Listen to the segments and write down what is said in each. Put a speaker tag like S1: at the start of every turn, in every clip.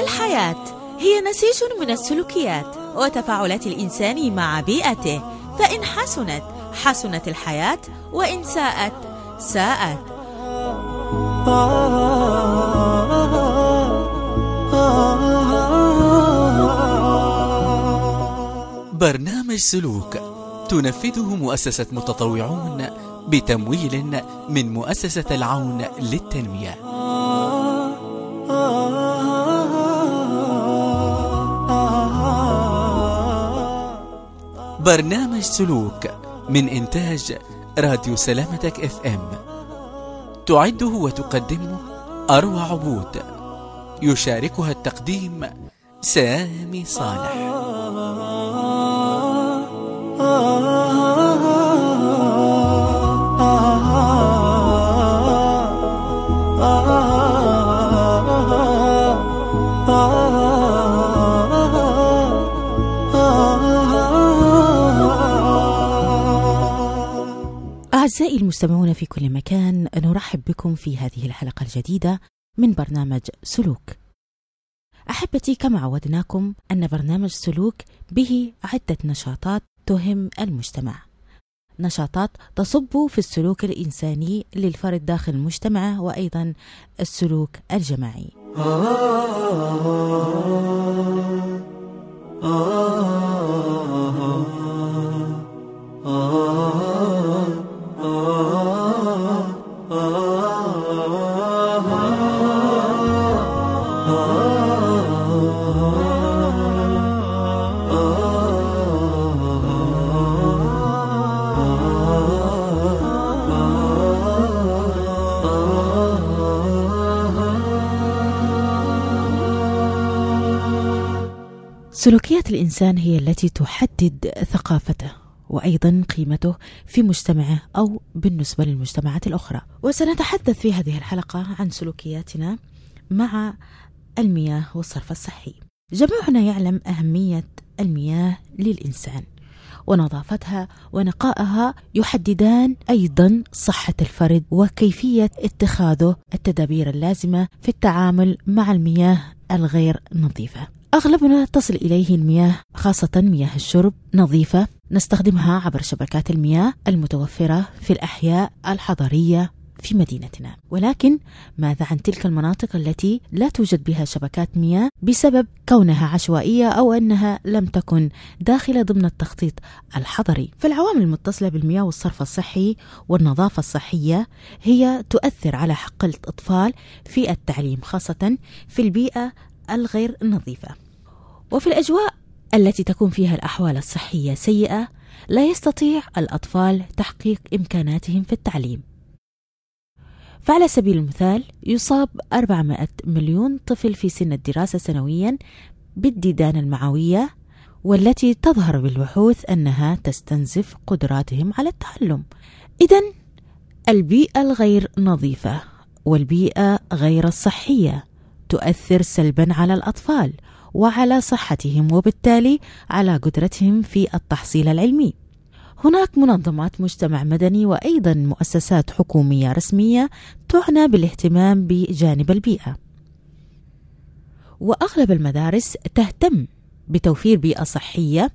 S1: الحياة هي نسيج من السلوكيات وتفاعلات الإنسان مع بيئته فإن حسنت حسنت الحياة وإن ساءت ساءت.
S2: برنامج سلوك. تنفذه مؤسسة متطوعون بتمويل من مؤسسة العون للتنمية. برنامج سلوك من إنتاج راديو سلامتك إف إم. تعده وتقدمه أروى عبود. يشاركها التقديم سامي صالح.
S1: أعزائي المستمعون في كل مكان نرحب بكم في هذه الحلقة الجديدة من برنامج سلوك. أحبتي كما عودناكم أن برنامج سلوك به عدة نشاطات تهم المجتمع. نشاطات تصب في السلوك الإنساني للفرد داخل المجتمع وأيضا السلوك الجماعي. سلوكيات الإنسان هي التي تحدد ثقافته. وأيضا قيمته في مجتمعه أو بالنسبة للمجتمعات الأخرى. وسنتحدث في هذه الحلقة عن سلوكياتنا مع المياه والصرف الصحي. جميعنا يعلم أهمية المياه للإنسان ونظافتها ونقائها يحددان أيضا صحة الفرد وكيفية اتخاذه التدابير اللازمة في التعامل مع المياه الغير نظيفة. أغلبنا تصل إليه المياه خاصة مياه الشرب نظيفة نستخدمها عبر شبكات المياه المتوفرة في الأحياء الحضرية في مدينتنا. ولكن ماذا عن تلك المناطق التي لا توجد بها شبكات مياه بسبب كونها عشوائية أو أنها لم تكن داخلة ضمن التخطيط الحضري؟ فالعوامل المتصلة بالمياه والصرف الصحي والنظافة الصحية هي تؤثر على حق الأطفال في التعليم خاصة في البيئة الغير نظيفة. وفي الأجواء التي تكون فيها الأحوال الصحية سيئة لا يستطيع الأطفال تحقيق إمكاناتهم في التعليم. فعلى سبيل المثال يصاب 400 مليون طفل في سن الدراسة سنويا بالديدان المعوية والتي تظهر بالبحوث أنها تستنزف قدراتهم على التعلم. إذا البيئة الغير نظيفة والبيئة غير الصحية تؤثر سلبا على الأطفال. وعلى صحتهم وبالتالي على قدرتهم في التحصيل العلمي. هناك منظمات مجتمع مدني وأيضا مؤسسات حكومية رسمية تعنى بالاهتمام بجانب البيئة. وأغلب المدارس تهتم بتوفير بيئة صحية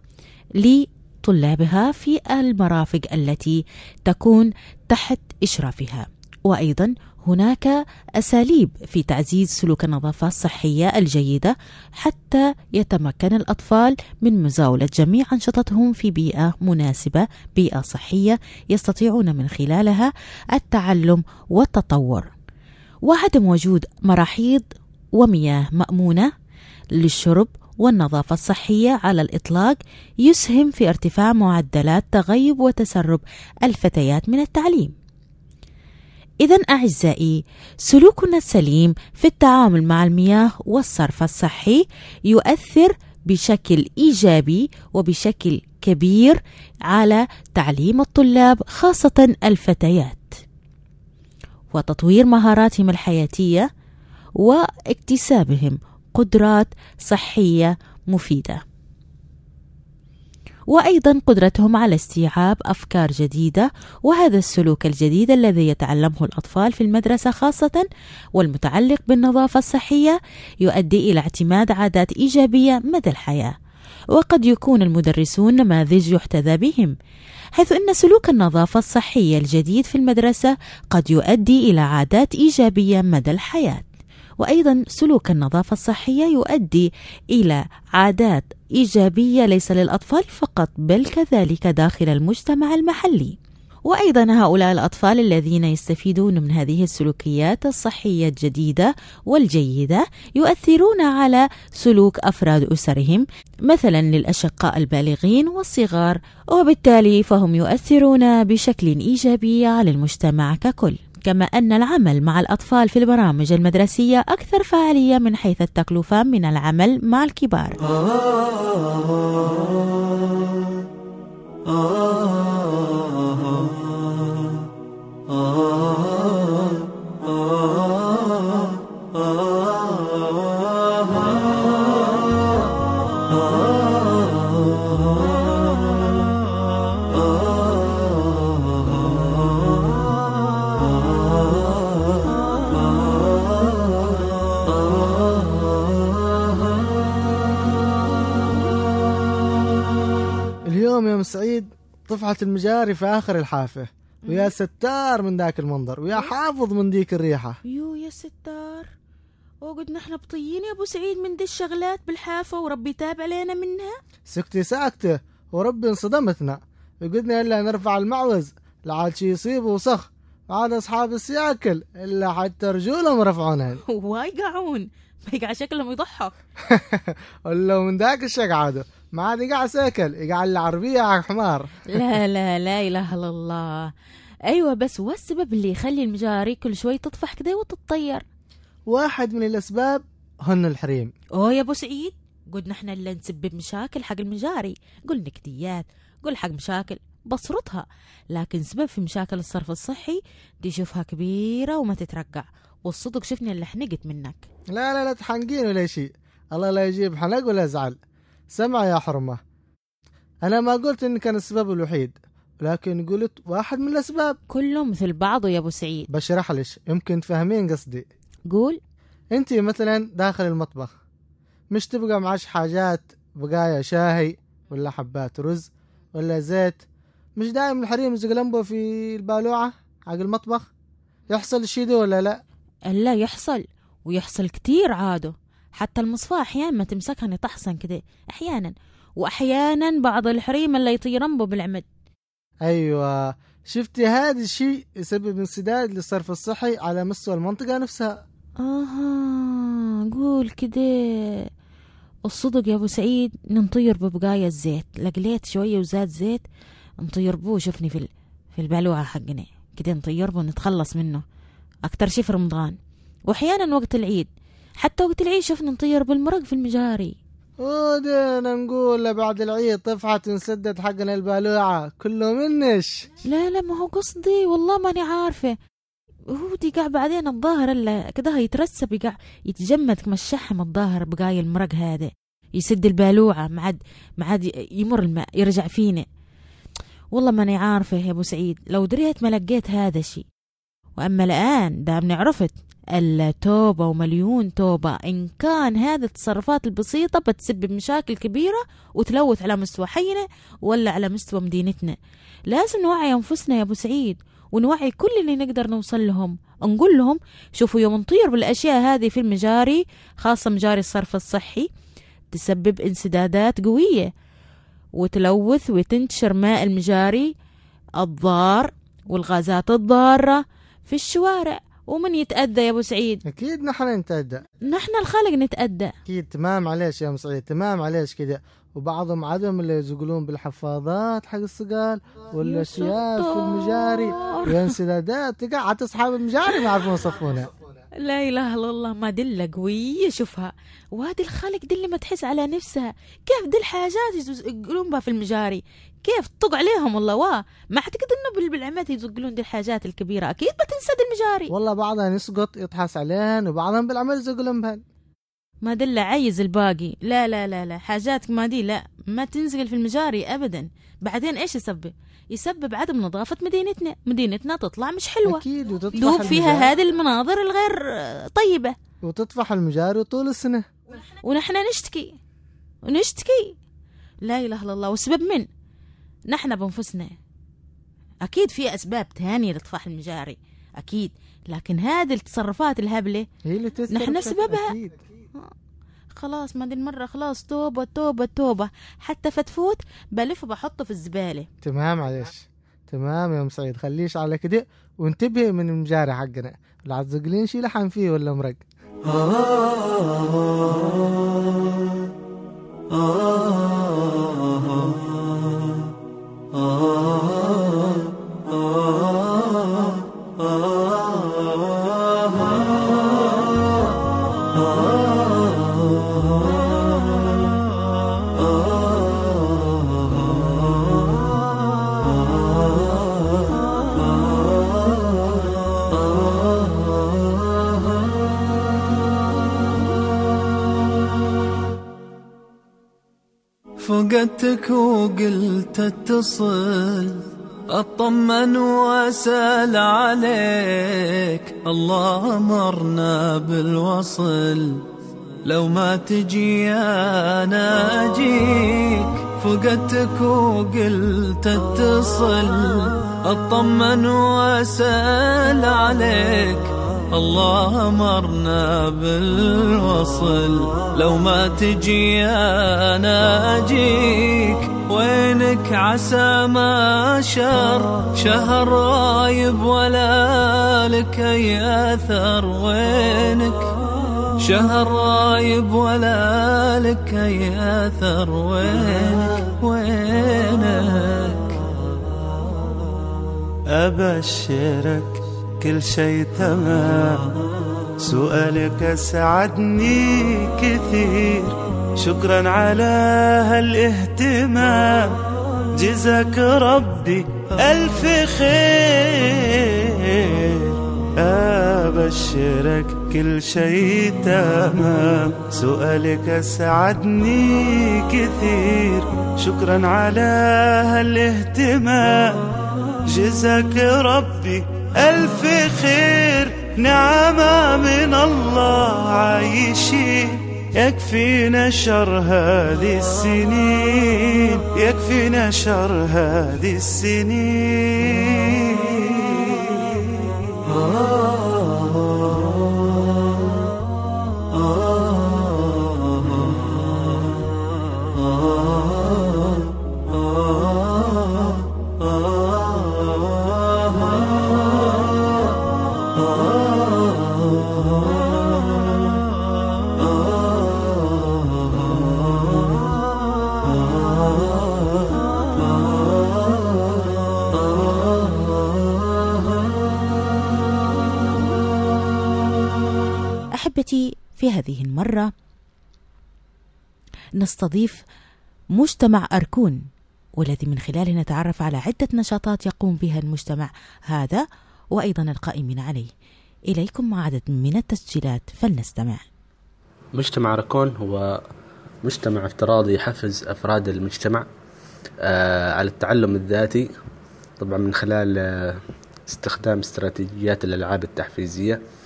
S1: لطلابها في المرافق التي تكون تحت إشرافها وأيضا هناك أساليب في تعزيز سلوك النظافة الصحية الجيدة حتى يتمكن الأطفال من مزاولة جميع أنشطتهم في بيئة مناسبة بيئة صحية يستطيعون من خلالها التعلم والتطور وعدم وجود مراحيض ومياه مأمونة للشرب والنظافة الصحية على الإطلاق يسهم في ارتفاع معدلات تغيب وتسرب الفتيات من التعليم. إذا أعزائي سلوكنا السليم في التعامل مع المياه والصرف الصحي يؤثر بشكل إيجابي وبشكل كبير على تعليم الطلاب خاصة الفتيات. وتطوير مهاراتهم الحياتية واكتسابهم قدرات صحية مفيدة. وأيضا قدرتهم على استيعاب أفكار جديدة وهذا السلوك الجديد الذي يتعلمه الأطفال في المدرسة خاصة والمتعلق بالنظافة الصحية يؤدي إلى اعتماد عادات إيجابية مدى الحياة. وقد يكون المدرسون نماذج يحتذى بهم حيث إن سلوك النظافة الصحية الجديد في المدرسة قد يؤدي إلى عادات إيجابية مدى الحياة. وأيضا سلوك النظافة الصحية يؤدي إلى عادات إيجابية ليس للأطفال فقط بل كذلك داخل المجتمع المحلي. وأيضا هؤلاء الأطفال الذين يستفيدون من هذه السلوكيات الصحية الجديدة والجيدة يؤثرون على سلوك أفراد أسرهم مثلا للأشقاء البالغين والصغار وبالتالي فهم يؤثرون بشكل إيجابي على المجتمع ككل. كما أن العمل مع الأطفال في البرامج المدرسية أكثر فعالية من حيث التكلفة من العمل مع الكبار.
S3: طفحت المجاري في آخر الحافة ويا ستار من ذاك المنظر ويا حافظ من ديك الريحة.
S1: يو يا ستار وقد نحن بطيين يا أبو سعيد من دي الشغلات بالحافة وربي تاب علينا منها.
S3: سكتي ساكتة وربي انصدمتنا. وقدنا إلا نرفع المعوز لعاد شي يصيب وسخ. وعاد أصحاب السياكل إلا حتى رجولهم رفعونها
S1: واي قاعون ما يقع شكلهم يضحك.
S3: ولا من ذاك الشق عادوا ما عاد يقع سيكل يقع العربية على حمار.
S1: لا لا لا إله إلا الله. أيوه بس والسبب اللي يخلي المجاري كل شوي تطفح كده وتتطير؟
S3: واحد من الأسباب هن الحريم.
S1: أوه يا أبو سعيد قد نحن اللي نسبب مشاكل حق المجاري. قل نكديات قل حق مشاكل بصرتها. لكن سبب في مشاكل الصرف الصحي دي شوفها كبيرة وما تترقع. والصدق شفني اللي حنقت منك.
S3: لا لا لا تحنقين ولا شيء الله لا يجيب حنق ولا زعل سمع يا حرمة. أنا ما قلت إن كان السبب الوحيد لكن قلت واحد من الأسباب.
S1: كله مثل بعضه يا أبو سعيد.
S3: بشرح لش يمكن تفهمين قصدي.
S1: قول.
S3: أنت مثلا داخل المطبخ مش تبقى معاش حاجات بقايا شاهي ولا حبات رز ولا زيت مش دايم الحريم يزقلمبو في البالوعة حق المطبخ؟ يحصل الشي ده ولا لا؟
S1: لا يحصل ويحصل كتير عاده حتى المصفاة أحيانا ما تمسكها تحصن كده أحيانا وأحيانا بعض الحريم اللي يطير رمبو بالعمد.
S3: أيوه. شفتي هذا الشيء يسبب انسداد للصرف الصحي على مستوى المنطقة نفسها.
S1: آها قول كده الصدق يا أبو سعيد ننطير ببقايا الزيت. لقليت شوية وزاد زيت نطير بوه شوفني في في البالوعة حقنا كده نطير بوه نتخلص منه. أكتر شي في رمضان. وأحيانا وقت العيد. حتى وقت العيد شفنا نطير بالمرق في المجاري.
S3: ودينا نقول بعد العيد طفحت انسدت حقنا البالوعة كله منش.
S1: لا لا ما هو قصدي. والله ماني عارفة. هو دي قاع بعدين الظاهر الا كده يترسب يقع يتجمد كما الشحم الظاهر بقاي المرق هذا. يسد البالوعة معد معد يمر الماء يرجع فينا. والله ماني عارفة يا أبو سعيد. لو دريت ما لقيت هذا الشيء وأما الآن دامني عرفت. الا توبة ومليون توبة. إن كان هذه التصرفات البسيطة بتسبب مشاكل كبيرة وتلوث على مستوى حينا ولا على مستوى مدينتنا. لازم نوعي أنفسنا يا أبو سعيد ونوعي كل اللي نقدر نوصل لهم. نقول لهم شوفوا يوم نطير بالأشياء هذه في المجاري خاصة مجاري الصرف الصحي تسبب انسدادات قوية وتلوث وتنتشر ماء المجاري الضار والغازات الضارة في الشوارع. ومن يتأذى يا أبو سعيد؟
S3: أكيد نحن نتأدى.
S1: نحن الخلق نتأذى
S3: أكيد تمام عليش يا ام سعيد تمام عليش كده. وبعضهم عدم اللي يزقلون بالحفاظات حق الصقال ولا
S1: يا
S3: اشياء في المجاري
S1: ستار.
S3: وانسدادات تقع أصحاب المجاري ما يعرفون يصفونها.
S1: لا إله إلا الله ما دلة قوية شوفها وهذه الخلق دي اللي ما تحس على نفسها. كيف دي الحاجات يقولون بها في المجاري؟ كيف طق عليهم والله واه. ما اعتقد إنه بال- بالعمد يزقلون دي الحاجات الكبيرة. أكيد بتنسد المجاري.
S3: والله بعضهم يسقط يطحس عليهن وبعضهم بالعمل يزقلون بهن.
S1: ما دل عايز الباقي. لا لا لا لا. حاجاتك ما دي لا. ما تنزل في المجاري ابدا. بعدين إيش يسبب؟ يسبب عدم نظافة مدينتنا. مدينتنا تطلع مش حلوة.
S3: أكيد وتطفح
S1: دوب فيها هذه المناظر الغير طيبة.
S3: وتطفح المجاري طول السنة.
S1: ونحن نشتكي. ونشتكي لا إله إلا الله. والسبب من؟ نحن بنفسنا أكيد في أسباب تانية لإطفاء المجاري. أكيد. لكن هذه التصرفات الهبلة
S3: هي اللي
S1: نحن سببها.
S3: أكيد.
S1: خلاص ما دي المرة خلاص توبة توبة توبة. حتى فتفوت بلف وبحطه في الزبالة.
S3: تمام معلش تمام يا أم سعيد خليش على كده وانتبهي من المجاري حقنا. لا تزقلين شي لحن فيه ولا مرق؟
S4: فقدتك وقلت اتصل أطمن وأسأل عليك. الله أمرنا بالوصل. لو ما تجي أنا أجيك. فقدتك وقلت اتصل أطمن وأسأل عليك. الله أمرنا بالوصل. لو ما تجي أنا أجيك. وينك عسى ما شر. شهر رايب ولا لك اي اثر وينك شهر رايب ولا لك اي اثر وينك وينك.
S5: أبشرك كل شي تمام. سؤالك أسعدني كثير. شكرا على هالاهتمام. جزاك ربي ألف خير. أبشرك كل شي تمام. سؤالك أسعدني كثير. شكرا على هالاهتمام. جزاك ربي ألف خير نعمة من الله عايشين يكفينا شر هذه السنين يكفينا شر هذه السنين.
S1: أحبتي في هذه المرة نستضيف مجتمع أركون والذي من خلاله نتعرف على عدة نشاطات يقوم بها المجتمع هذا وأيضا القائمين عليه. إليكم مع عدد من التسجيلات فلنستمع.
S6: مجتمع ركون هو مجتمع افتراضي يحفز أفراد المجتمع آه، على التعلم الذاتي طبعا من خلال آه، استخدام استراتيجيات الألعاب التحفيزية. آه،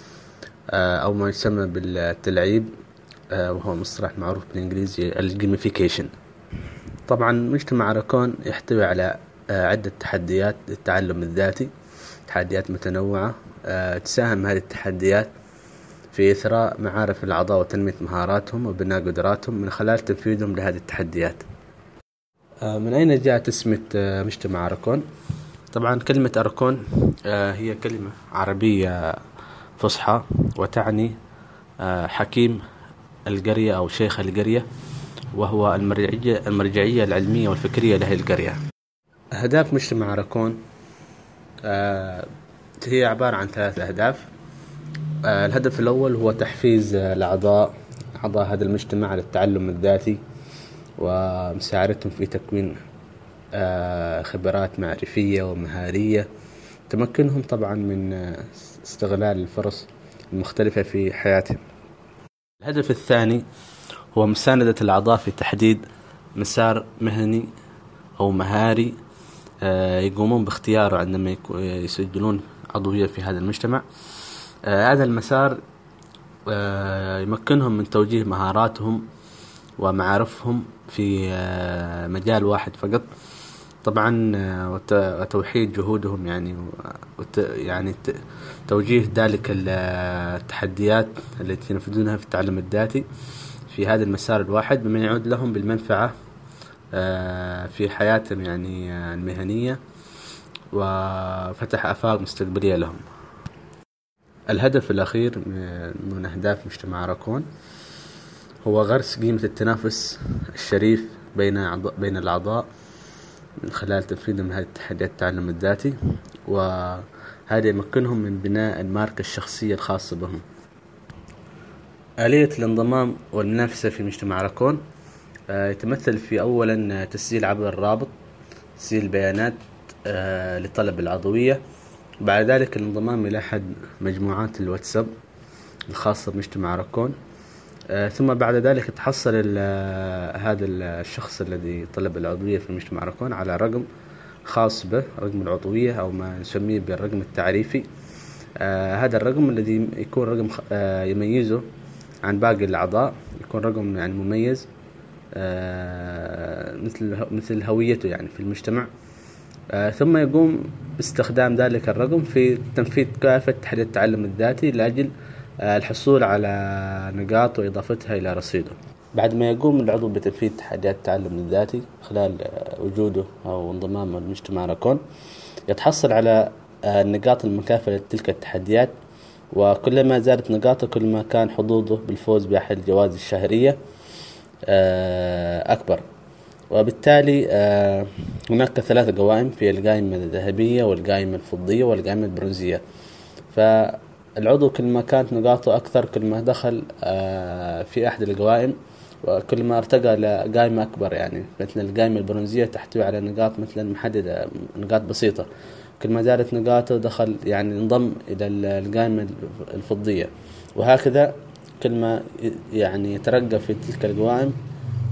S6: أو ما يسمى بالتلعيب آه، وهو مصطلح معروف بالإنجليزي الجيميفيكيشن طبعا مجتمع ركون يحتوي على آه، عدة تحديات للتعلم الذاتي تحديات متنوعة آه، تساهم هذه التحديات في إثراء معارف الأعضاء وتنمية مهاراتهم وبناء قدراتهم من خلال تنفيذهم لهذه التحديات آه، من أين جاءت آه، مجتمع أركون؟ طبعا كلمة أركون آه، هي كلمة عربية فصحى وتعني آه، حكيم القرية أو شيخ القرية وهو المرجعية, المرجعية العلمية والفكرية لهذه القرية. أهداف مجتمع ركون آه، هي عبارة عن ثلاث أهداف. آه، الهدف الأول هو تحفيز الأعضاء أعضاء هذا المجتمع على التعلم الذاتي ومساعدتهم في تكوين خبرات معرفية ومهارية. تمكنهم طبعا من آه، استغلال الفرص المختلفة في حياتهم. الهدف الثاني هو مساندة الأعضاء في تحديد مسار مهني أو مهاري آه، يقومون باختياره عندما يكو- يسجلون عضوية في هذا المجتمع. آه، هذا المسار آه، يمكنهم من توجيه مهاراتهم ومعارفهم في آه، مجال واحد فقط. طبعا آه، وت- وتوحيد جهودهم يعني وت يعني توجيه ذلك ال- التحديات التي ينفذونها في التعلم الذاتي في هذا المسار الواحد مما يعود لهم بالمنفعة آه، في حياتهم يعني آه، المهنية وفتح آفاق مستقبلية لهم. الهدف الأخير من أهداف مجتمع راكون هو غرس قيمة التنافس الشريف بين بين الأعضاء من خلال تنفيذهم هذه التحديات التعلم الذاتي وهذا يمكنهم من بناء الماركة الشخصية الخاصة بهم. آلية الانضمام والمنافسة في مجتمع راكون آه، يتمثل في أولا آه، تسجيل عبر الرابط تسجيل البيانات آه، لطلب العضوية. بعد ذلك الانضمام إلى أحد مجموعات الواتساب الخاصة بمجتمع راكون. ثم بعد ذلك تحصل آه، هذا ال- الشخص الذي طلب العضوية في مجتمع راكون على رقم خاص به رقم العضوية أو ما نسميه بالرقم التعريفي. آه هذا الرقم الذي يكون رقم آه يميزه عن باقي الأعضاء يكون رقم يعني مميز آه مثل مثل هويته يعني في المجتمع. آه ثم يقوم باستخدام ذلك الرقم في تنفيذ كافة تحديات التعلم الذاتي لأجل آه الحصول على نقاط وإضافتها إلى رصيده. بعد ما يقوم العضو بتنفيذ تحديات التعلم الذاتي خلال آه، وجوده أو انضمامه لمجتمع راكون يتحصل على آه، النقاط المكافئة لتلك التحديات وكلما زادت نقاطه كلما كان حظوظه بالفوز بأحد الجوائز الشهرية آه، أكبر. وبالتالي آه، هناك ثلاث قوائم في القائمة الذهبية والقائمة الفضية والقائمة البرونزية. فالعضو كل ما كانت نقاطه أكثر كل ما دخل آه، في أحد القوائم وكل ما ارتقى لقائمة أكبر يعني. مثل القائمة البرونزية تحتوي على نقاط مثلا محددة نقاط بسيطة. كل ما زادت نقاطه دخل يعني انضم إلى ال- القائمة الفضية. وهكذا كل ما يعني يترقى في تلك القوائم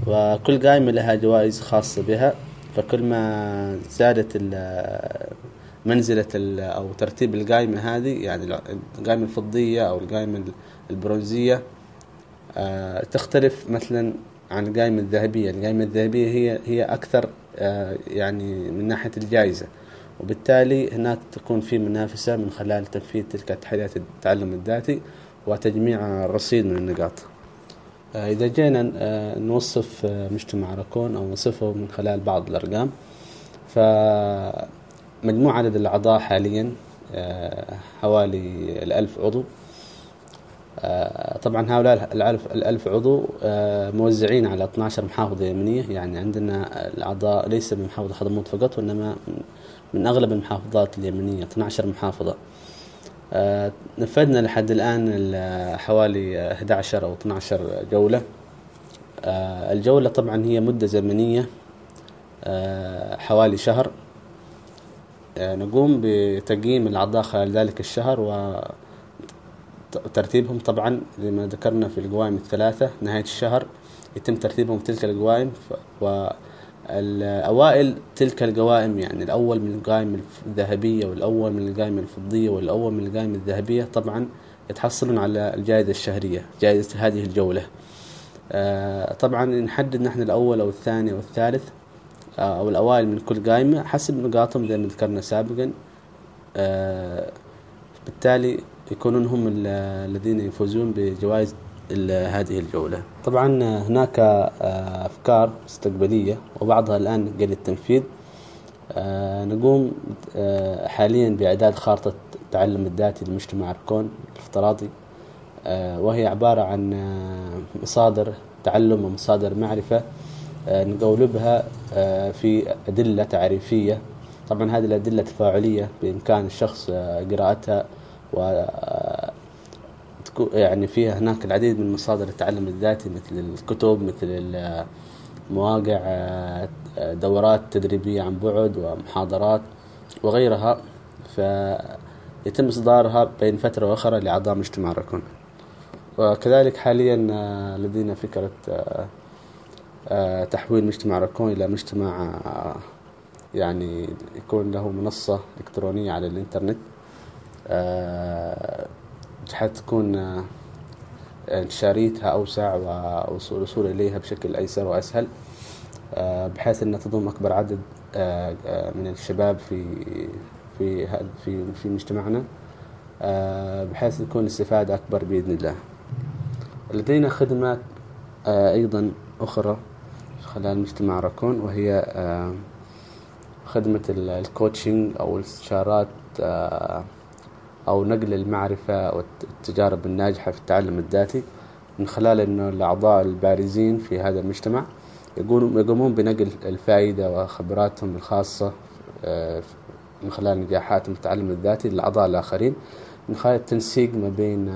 S6: وكل قائمة لها جوائز خاصة بها. فكل ما زادت ال- أو ترتيب القائمة هذه يعني القائمة الفضية أو القائمة البرونزية آه، تختلف مثلا عن القائمة الذهبية. القائمة الذهبية هي هي أكثر آه، يعني من ناحية الجائزة. وبالتالي هناك تكون في منافسة من خلال تنفيذ تلك التحديات التعلم الذاتي وتجميع رصيد من النقاط. آه، إذا جينا نوصف مجتمع راكون أو نصفه من خلال بعض الأرقام. فمجموع عدد الأعضاء حاليا آه، حوالي الألف عضو. آه، طبعا هؤلاء الألف, الألف عضو آه، موزعين على 12 محافظة يمنية. يعني عندنا الأعضاء ليس من محافظة حضرموت فقط وإنما من- أغلب المحافظات اليمنية 12 محافظة. نفذنا لحد الآن ال- حوالي آه، 11 أو 12 جولة. الجولة طبعا هي مدة زمنية حوالي شهر. نقوم بتقييم الأعضاء خلال ذلك الشهر و ترتيبهم طبعا زي ما ذكرنا في القوائم الثلاثة. نهاية الشهر يتم ترتيبهم في تلك القوائم والأوائل تلك القوائم يعني الأول من القائمة الذهبية والأول من القائمة الفضية والأول من القائمة الذهبية طبعا يتحصلون على الجائزة الشهرية جائزة هذه الجولة. آه، طبعا نحدد نحن الأول أو الثاني أو الثالث أو الأوائل من كل قائمة حسب نقاطهم زي ما ذكرنا سابقا. آه، بالتالي يكونون هم ال- الذين يفوزون بجوائز هذه الجولة. طبعا هناك آه، أفكار مستقبلية وبعضها الآن قيد التنفيذ. آه، نقوم آه، حاليا بإعداد خارطة التعلم الذاتي لمجتمع أركون الافتراضي. آه، وهي عبارة عن آه، مصادر تعلم ومصادر معرفة. آه، نقولبها آه، في أدلة تعريفية. طبعا هذه الأدلة تفاعلية بإمكان الشخص آه، قراءتها و آه، يعني فيها هناك العديد من مصادر التعلم الذاتي مثل الكتب مثل المواقع آه، دورات تدريبية عن بعد ومحاضرات وغيرها. فيتم إصدارها بين فترة وأخرى لأعضاء مجتمع راكون وكذلك حاليا آه، لدينا فكرة آه، آه، تحويل مجتمع راكون إلى مجتمع آه، يعني يكون له منصة إلكترونية على الإنترنت. آه، حتكون آه، انتشاريتها أوسع والوصول إليها بشكل أيسر وأسهل. آه، بحيث أنها تضم أكبر عدد آه، آه، من الشباب في في في في مجتمعنا. آه، بحيث تكون الاستفادة أكبر بإذن الله. لدينا خدمات آه، أيضا أخرى. خلال مجتمع راكون وهي آه، خدمة ال- الكوتشنج أو الاستشارات آه، أو نقل المعرفة والتجارب الناجحة في التعلم الذاتي من خلال أنه الأعضاء البارزين في هذا المجتمع يقومون بنقل الفائدة وخبراتهم الخاصة آه، من خلال نجاحاتهم في التعلم الذاتي للأعضاء الآخرين من خلال التنسيق ما بين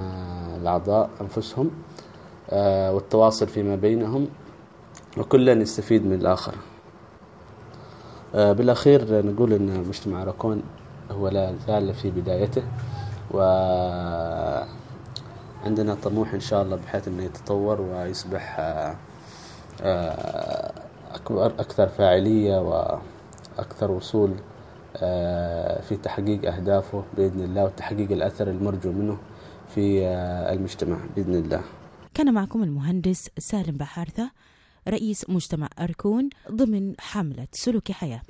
S6: الأعضاء أنفسهم والتواصل فيما بينهم. وكل يستفيد من الآخر. آه، بالأخير نقول أن مجتمع راكون هو لا زال في بدايته وعندنا طموح إن شاء الله بحيث أنه يتطور ويصبح آه، آه، أكبر أكثر فاعلية وأكثر وصول في تحقيق أهدافه بإذن الله وتحقيق الأثر المرجو منه في المجتمع بإذن الله.
S1: كان معكم المهندس سالم بحارثة رئيس مجتمع أركون ضمن حملة سلوك حياة.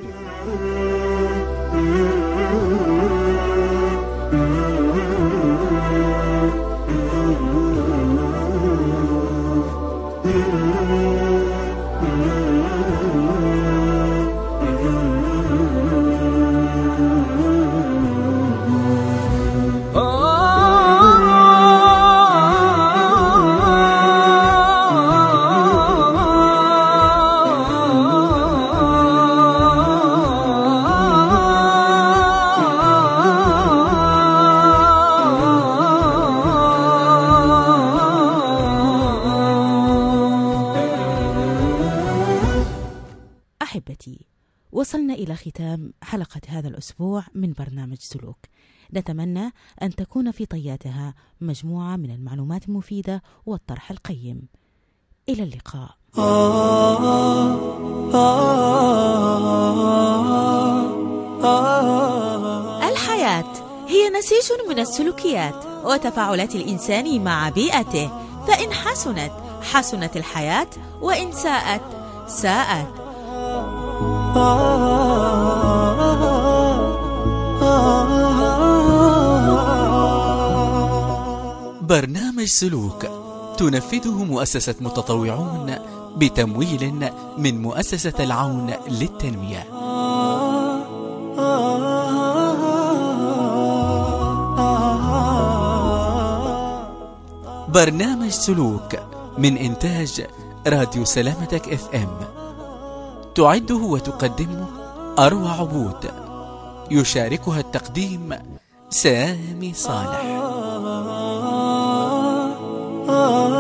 S1: أحبتي وصلنا إلى ختام حلقة هذا الأسبوع من برنامج سلوك. نتمنى أن تكون في طياتها مجموعة من المعلومات المفيدة والطرح القيم. إلى اللقاء. الحياة هي نسيج من السلوكيات وتفاعلات الإنسان مع بيئته. فإن حسنت حسنت الحياة وإن ساءت ساءت.
S2: برنامج سلوك. تنفذه مؤسسة متطوعون بتمويل من مؤسسة العون للتنمية. برنامج سلوك من إنتاج راديو سلامتك إف إم. تعده وتقدمه أروع عبود يشاركها التقديم سامي صالح. آه، آه، آه،